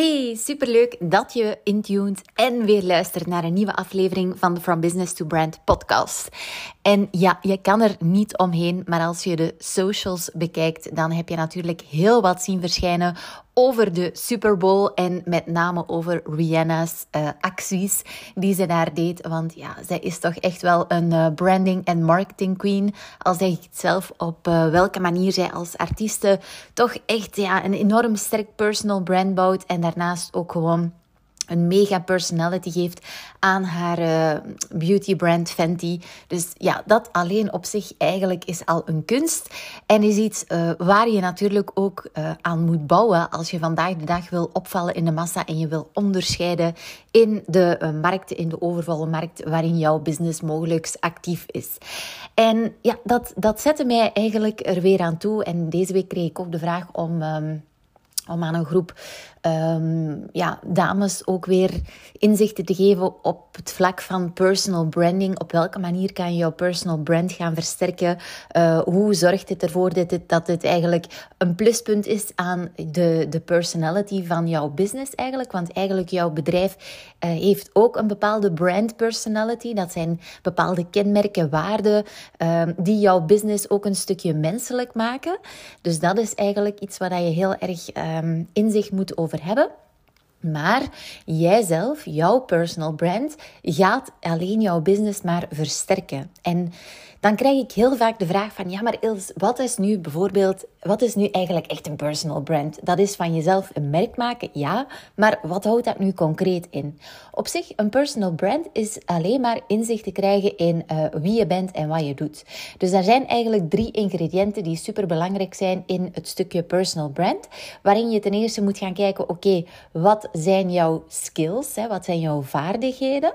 Hey, superleuk dat je intuned en weer luistert naar een nieuwe aflevering van de From Business to Brand podcast. En ja, je kan er niet omheen, maar als je de socials bekijkt, dan heb je natuurlijk heel wat zien verschijnen over de Super Bowl en met name over Rihanna's uh, acties die ze daar deed. Want ja, zij is toch echt wel een uh, branding en marketing queen. Al zeg ik het zelf, op uh, welke manier zij als artieste toch echt ja, een enorm sterk personal brand bouwt en daarnaast ook gewoon een mega personality geeft aan haar uh, beauty brand Fenty. Dus ja, dat alleen op zich eigenlijk is al een kunst. En is iets uh, waar je natuurlijk ook uh, aan moet bouwen als je vandaag de dag wil opvallen in de massa en je wil onderscheiden in de markten, in de overvolle markt waarin jouw business mogelijk actief is. En ja, dat, dat zette mij eigenlijk er weer aan toe. En deze week kreeg ik ook de vraag om. Um, om aan een groep um, ja, dames ook weer inzichten te geven op het vlak van personal branding. Op welke manier kan je jouw personal brand gaan versterken? Uh, hoe zorgt het ervoor dat het, dat eigenlijk een pluspunt is aan de, de personality van jouw business eigenlijk? Want eigenlijk jouw bedrijf uh, heeft ook een bepaalde brand personality. Dat zijn bepaalde kenmerken, waarden uh, die jouw business ook een stukje menselijk maken. Dus dat is eigenlijk iets waar je heel erg um, inzicht moet over hebben. Maar jijzelf, jouw personal brand, gaat alleen jouw business maar versterken. En dan krijg ik heel vaak de vraag van, ja maar Ils, wat is nu bijvoorbeeld, wat is nu eigenlijk echt een personal brand? Dat is van jezelf een merk maken, ja, maar wat houdt dat nu concreet in? Op zich, een personal brand is alleen maar inzicht te krijgen in uh, wie je bent en wat je doet. Dus er zijn eigenlijk drie ingrediënten die super belangrijk zijn in het stukje personal brand, waarin je ten eerste moet gaan kijken, oké, wat zijn jouw skills, hè? wat zijn jouw vaardigheden?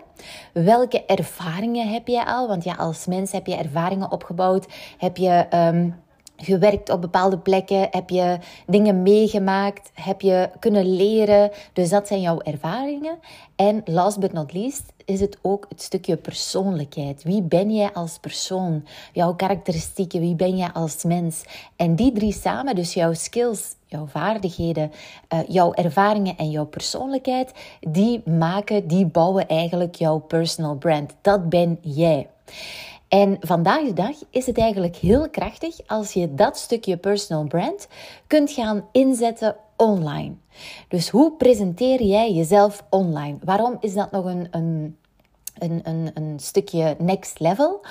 Welke ervaringen heb jij al? Want ja, als mens heb je ervaringen opgebouwd? Heb je um, gewerkt op bepaalde plekken? Heb je dingen meegemaakt? Heb je kunnen leren? Dus dat zijn jouw ervaringen. En last but not least is het ook het stukje persoonlijkheid. Wie ben jij als persoon? Jouw karakteristieken, wie ben jij als mens? En die drie samen, dus jouw skills, jouw vaardigheden, uh, jouw ervaringen en jouw persoonlijkheid, die maken, die bouwen eigenlijk jouw personal brand. Dat ben jij. En vandaag de dag is het eigenlijk heel krachtig als je dat stukje personal brand kunt gaan inzetten online. Dus hoe presenteer jij jezelf online? Waarom is dat nog een, een een, een, een stukje next level.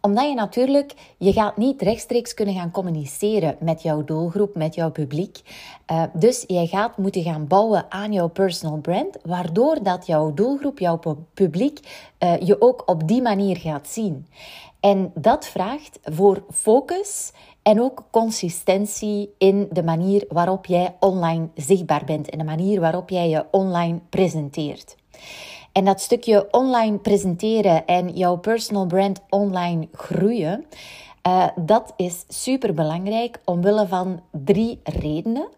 Omdat je natuurlijk, je gaat niet rechtstreeks kunnen gaan communiceren met jouw doelgroep, met jouw publiek. Uh, dus je gaat moeten gaan bouwen aan jouw personal brand, waardoor dat jouw doelgroep, jouw publiek, uh, je ook op die manier gaat zien. En dat vraagt voor focus en ook consistentie in de manier waarop jij online zichtbaar bent en de manier waarop jij je online presenteert. En dat stukje online presenteren en jouw personal brand online groeien, uh, dat is super belangrijk omwille van drie redenen.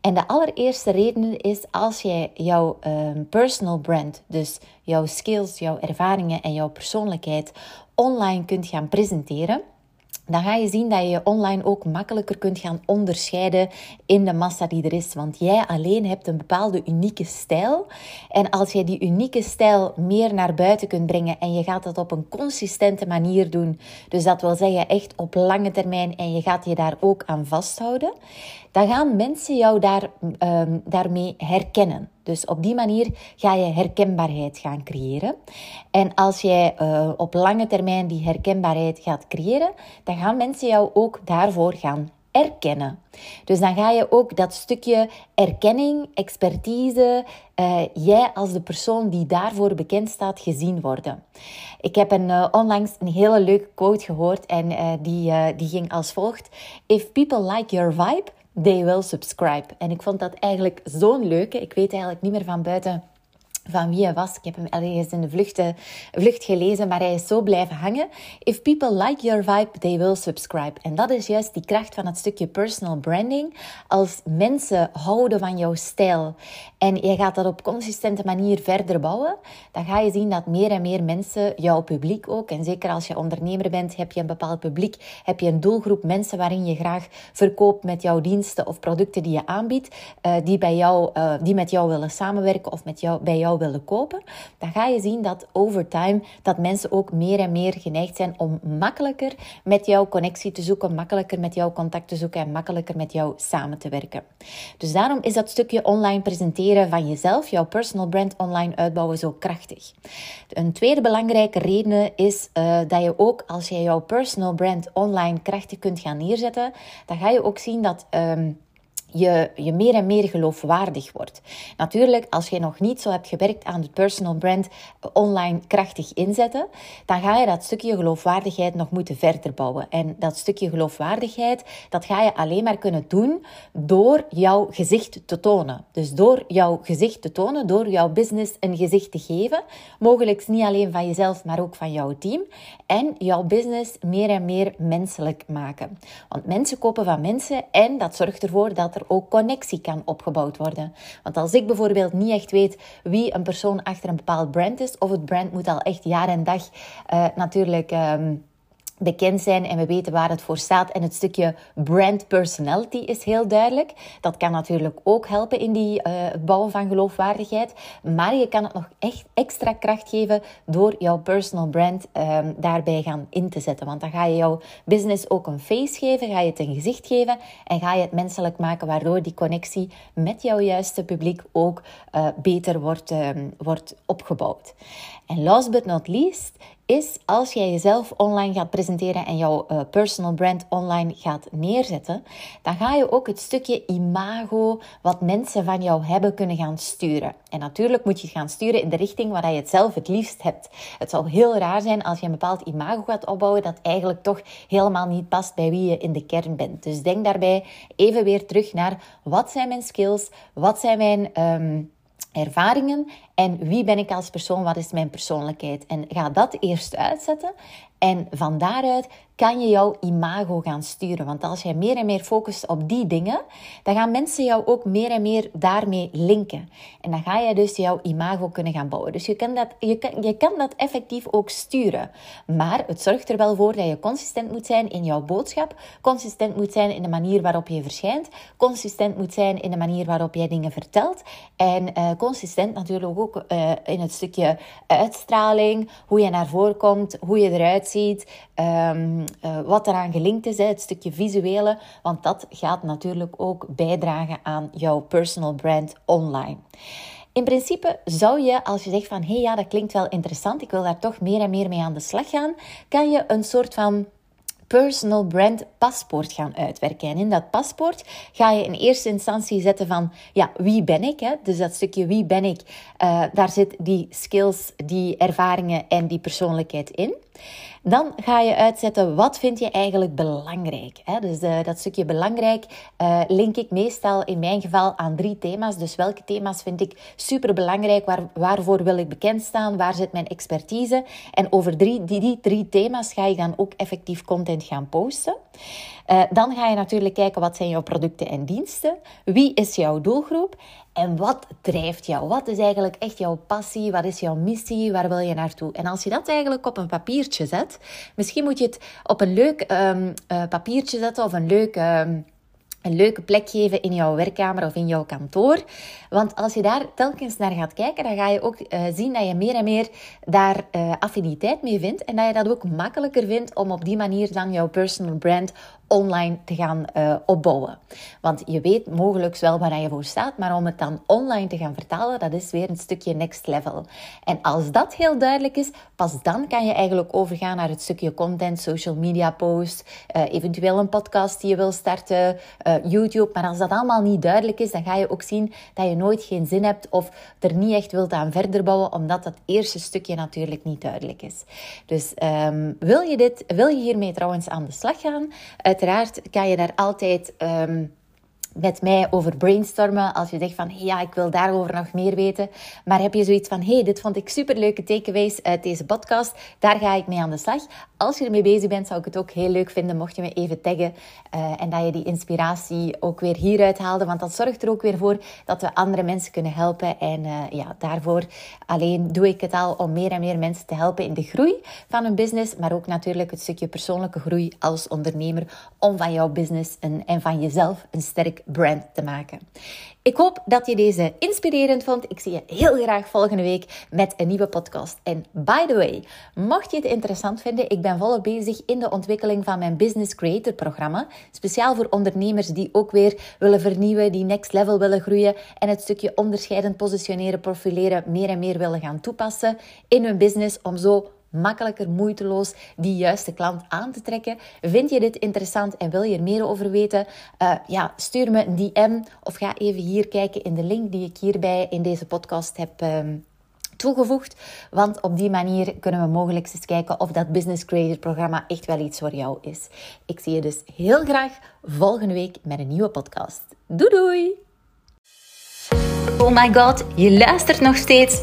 En de allereerste reden is als jij jouw uh, personal brand, dus jouw skills, jouw ervaringen en jouw persoonlijkheid online kunt gaan presenteren dan ga je zien dat je je online ook makkelijker kunt gaan onderscheiden in de massa die er is. Want jij alleen hebt een bepaalde unieke stijl. En als jij die unieke stijl meer naar buiten kunt brengen en je gaat dat op een consistente manier doen, dus dat wil zeggen echt op lange termijn en je gaat je daar ook aan vasthouden, dan gaan mensen jou daar, um, daarmee herkennen. Dus op die manier ga je herkenbaarheid gaan creëren. En als jij uh, op lange termijn die herkenbaarheid gaat creëren, dan gaan mensen jou ook daarvoor gaan erkennen. Dus dan ga je ook dat stukje erkenning, expertise, uh, jij als de persoon die daarvoor bekend staat, gezien worden. Ik heb een, uh, onlangs een hele leuke quote gehoord en die, die ging als volgt: If people like your vibe, they will subscribe. En ik vond dat eigenlijk zo'n leuke. Ik weet eigenlijk niet meer van buiten van wie hij was. Ik heb hem ergens in de vlucht, vlucht gelezen, maar hij is zo blijven hangen. If people like your vibe, they will subscribe. En dat is juist die kracht van het stukje personal branding. Als mensen houden van jouw stijl en je gaat dat op consistente manier verder bouwen, dan ga je zien dat meer en meer mensen, jouw publiek ook, en zeker als je ondernemer bent, heb je een bepaald publiek, heb je een doelgroep mensen waarin je graag verkoopt met jouw diensten of producten die je aanbiedt, uh, die, bij jou, uh, die met jou willen samenwerken of met jou, bij jou willen kopen, dan ga je zien dat over time dat mensen ook meer en meer geneigd zijn om makkelijker met jouw connectie te zoeken, makkelijker met jouw contact te zoeken en makkelijker met jou samen te werken. Dus daarom is dat stukje online presenteren van jezelf, jouw personal brand online uitbouwen zo krachtig. Een tweede belangrijke reden is uh, dat je ook als je jouw personal brand online krachtig kunt gaan neerzetten, dan ga je ook zien dat um, je, je meer en meer geloofwaardig wordt. Natuurlijk, als je nog niet zo hebt gewerkt aan het personal brand online krachtig inzetten, dan ga je dat stukje geloofwaardigheid nog moeten verder bouwen. En dat stukje geloofwaardigheid, dat ga je alleen maar kunnen doen door jouw gezicht te tonen. Dus door jouw gezicht te tonen, door jouw business een gezicht te geven, mogelijk niet alleen van jezelf, maar ook van jouw team. En jouw business meer en meer menselijk maken. Want mensen kopen van mensen en dat zorgt ervoor dat ook connectie kan opgebouwd worden. Want als ik bijvoorbeeld niet echt weet wie een persoon achter een bepaald brand is, of het brand moet al echt jaar en dag uh, natuurlijk. Um, bekend zijn en we weten waar het voor staat. En het stukje brand personality is heel duidelijk. Dat kan natuurlijk ook helpen in die uh, bouwen van geloofwaardigheid. Maar je kan het nog echt extra kracht geven door jouw personal brand uh, daarbij gaan in te zetten. Want dan ga je jouw business ook een face geven, ga je het een gezicht geven en ga je het menselijk maken, waardoor die connectie met jouw juiste publiek ook uh, beter wordt, ehm, wordt opgebouwd. En last but not least is als jij jezelf online gaat presenteren en jouw uh, personal brand online gaat neerzetten, dan ga je ook het stukje imago wat mensen van jou hebben kunnen gaan sturen. En natuurlijk moet je het gaan sturen in de richting waar je het zelf het liefst hebt. Het zal heel raar zijn als je een bepaald imago gaat opbouwen dat eigenlijk toch helemaal niet past bij wie je in de kern bent. Dus denk daarbij even weer terug naar wat zijn mijn skills, wat zijn mijn um, ervaringen en wie ben ik als persoon, wat is mijn persoonlijkheid. En ga dat eerst uitzetten en van daaruit kan je jouw imago gaan sturen. Want als jij meer en meer focust op die dingen, dan gaan mensen jou ook meer en meer daarmee linken. En dan ga je dus jouw imago kunnen gaan bouwen. Dus je kan dat, je kan, je kan dat effectief ook sturen. Maar het zorgt er wel voor dat je consistent moet zijn in jouw boodschap, consistent moet zijn in de manier waarop je verschijnt, consistent moet zijn in de manier waarop jij dingen vertelt en uh, consistent natuurlijk ook uh, in het stukje uitstraling, hoe je naar voren komt, hoe je eruit ziet. Um, uh, wat eraan gelinkt is, het stukje visuele, want dat gaat natuurlijk ook bijdragen aan jouw personal brand online. In principe zou je, als je zegt van hé hey, ja, dat klinkt wel interessant, ik wil daar toch meer en meer mee aan de slag gaan, kan je een soort van personal brand paspoort gaan uitwerken. En in dat paspoort ga je in eerste instantie zetten van, ja, wie ben ik? Hè? Dus dat stukje wie ben ik, uh, daar zit die skills, die ervaringen en die persoonlijkheid in. Dan ga je uitzetten wat vind je eigenlijk belangrijk. Dus uh, dat stukje belangrijk uh, link ik meestal in mijn geval aan drie thema's. Dus welke thema's vind ik super belangrijk? Waar, waarvoor wil ik bekend staan? Waar zit mijn expertise? En over drie, die, die drie thema's ga je dan ook effectief content gaan posten. Uh, dan ga je natuurlijk kijken wat zijn jouw producten en diensten. Wie is jouw doelgroep? En wat drijft jou? Wat is eigenlijk echt jouw passie? Wat is jouw missie? Waar wil je naartoe? En als je dat eigenlijk op een papiertje zet, misschien moet je het op een leuk um, uh, papiertje zetten of een leuk. Um, een leuke plek geven in jouw werkkamer of in jouw kantoor. Want als je daar telkens naar gaat kijken, dan ga je ook uh, zien dat je meer en meer daar uh, affiniteit mee vindt. En dat je dat ook makkelijker vindt om op die manier dan jouw personal brand online te gaan uh, opbouwen. Want je weet mogelijk wel waar je voor staat, maar om het dan online te gaan vertalen, dat is weer een stukje next level. En als dat heel duidelijk is, pas dan kan je eigenlijk overgaan naar het stukje content, social media posts, uh, eventueel een podcast die je wil starten, uh, YouTube. Maar als dat allemaal niet duidelijk is, dan ga je ook zien dat je nooit geen zin hebt of er niet echt wilt aan verder bouwen, omdat dat eerste stukje natuurlijk niet duidelijk is. Dus um, wil je dit, wil je hiermee trouwens aan de slag gaan? Uiteraard kan je daar altijd um, met mij over brainstormen. Als je zegt van, ja, ik wil daarover nog meer weten. Maar heb je zoiets van, hey, dit vond ik superleuke takeaways uit deze podcast. Daar ga ik mee aan de slag. Als je ermee bezig bent, zou ik het ook heel leuk vinden mocht je me even taggen. Uh, en dat je die inspiratie ook weer hieruit haalde. Want dat zorgt er ook weer voor dat we andere mensen kunnen helpen. En uh, ja, daarvoor alleen doe ik het al om meer en meer mensen te helpen in de groei van hun business. Maar ook natuurlijk het stukje persoonlijke groei als ondernemer. Om van jouw business en van jezelf een sterk brand te maken. Ik hoop dat je deze inspirerend vond. Ik zie je heel graag volgende week met een nieuwe podcast. En by the way, mocht je het interessant vinden, ik ben volop bezig in de ontwikkeling van mijn Business Creator programma. Speciaal voor ondernemers die ook weer willen vernieuwen, die next level willen groeien en het stukje onderscheidend positioneren, profileren meer en meer willen gaan toepassen in hun business om zo makkelijker, moeiteloos die juiste klant aan te trekken. Vind je dit interessant en wil je er meer over weten? Uh, ja, stuur me een DM of ga even hier kijken in de link die ik hierbij in deze podcast heb um, toegevoegd. Want op die manier kunnen we mogelijk eens kijken of dat Business Creator programma echt wel iets voor jou is. Ik zie je dus heel graag volgende week met een nieuwe podcast. Doei doei! Oh my god, je luistert nog steeds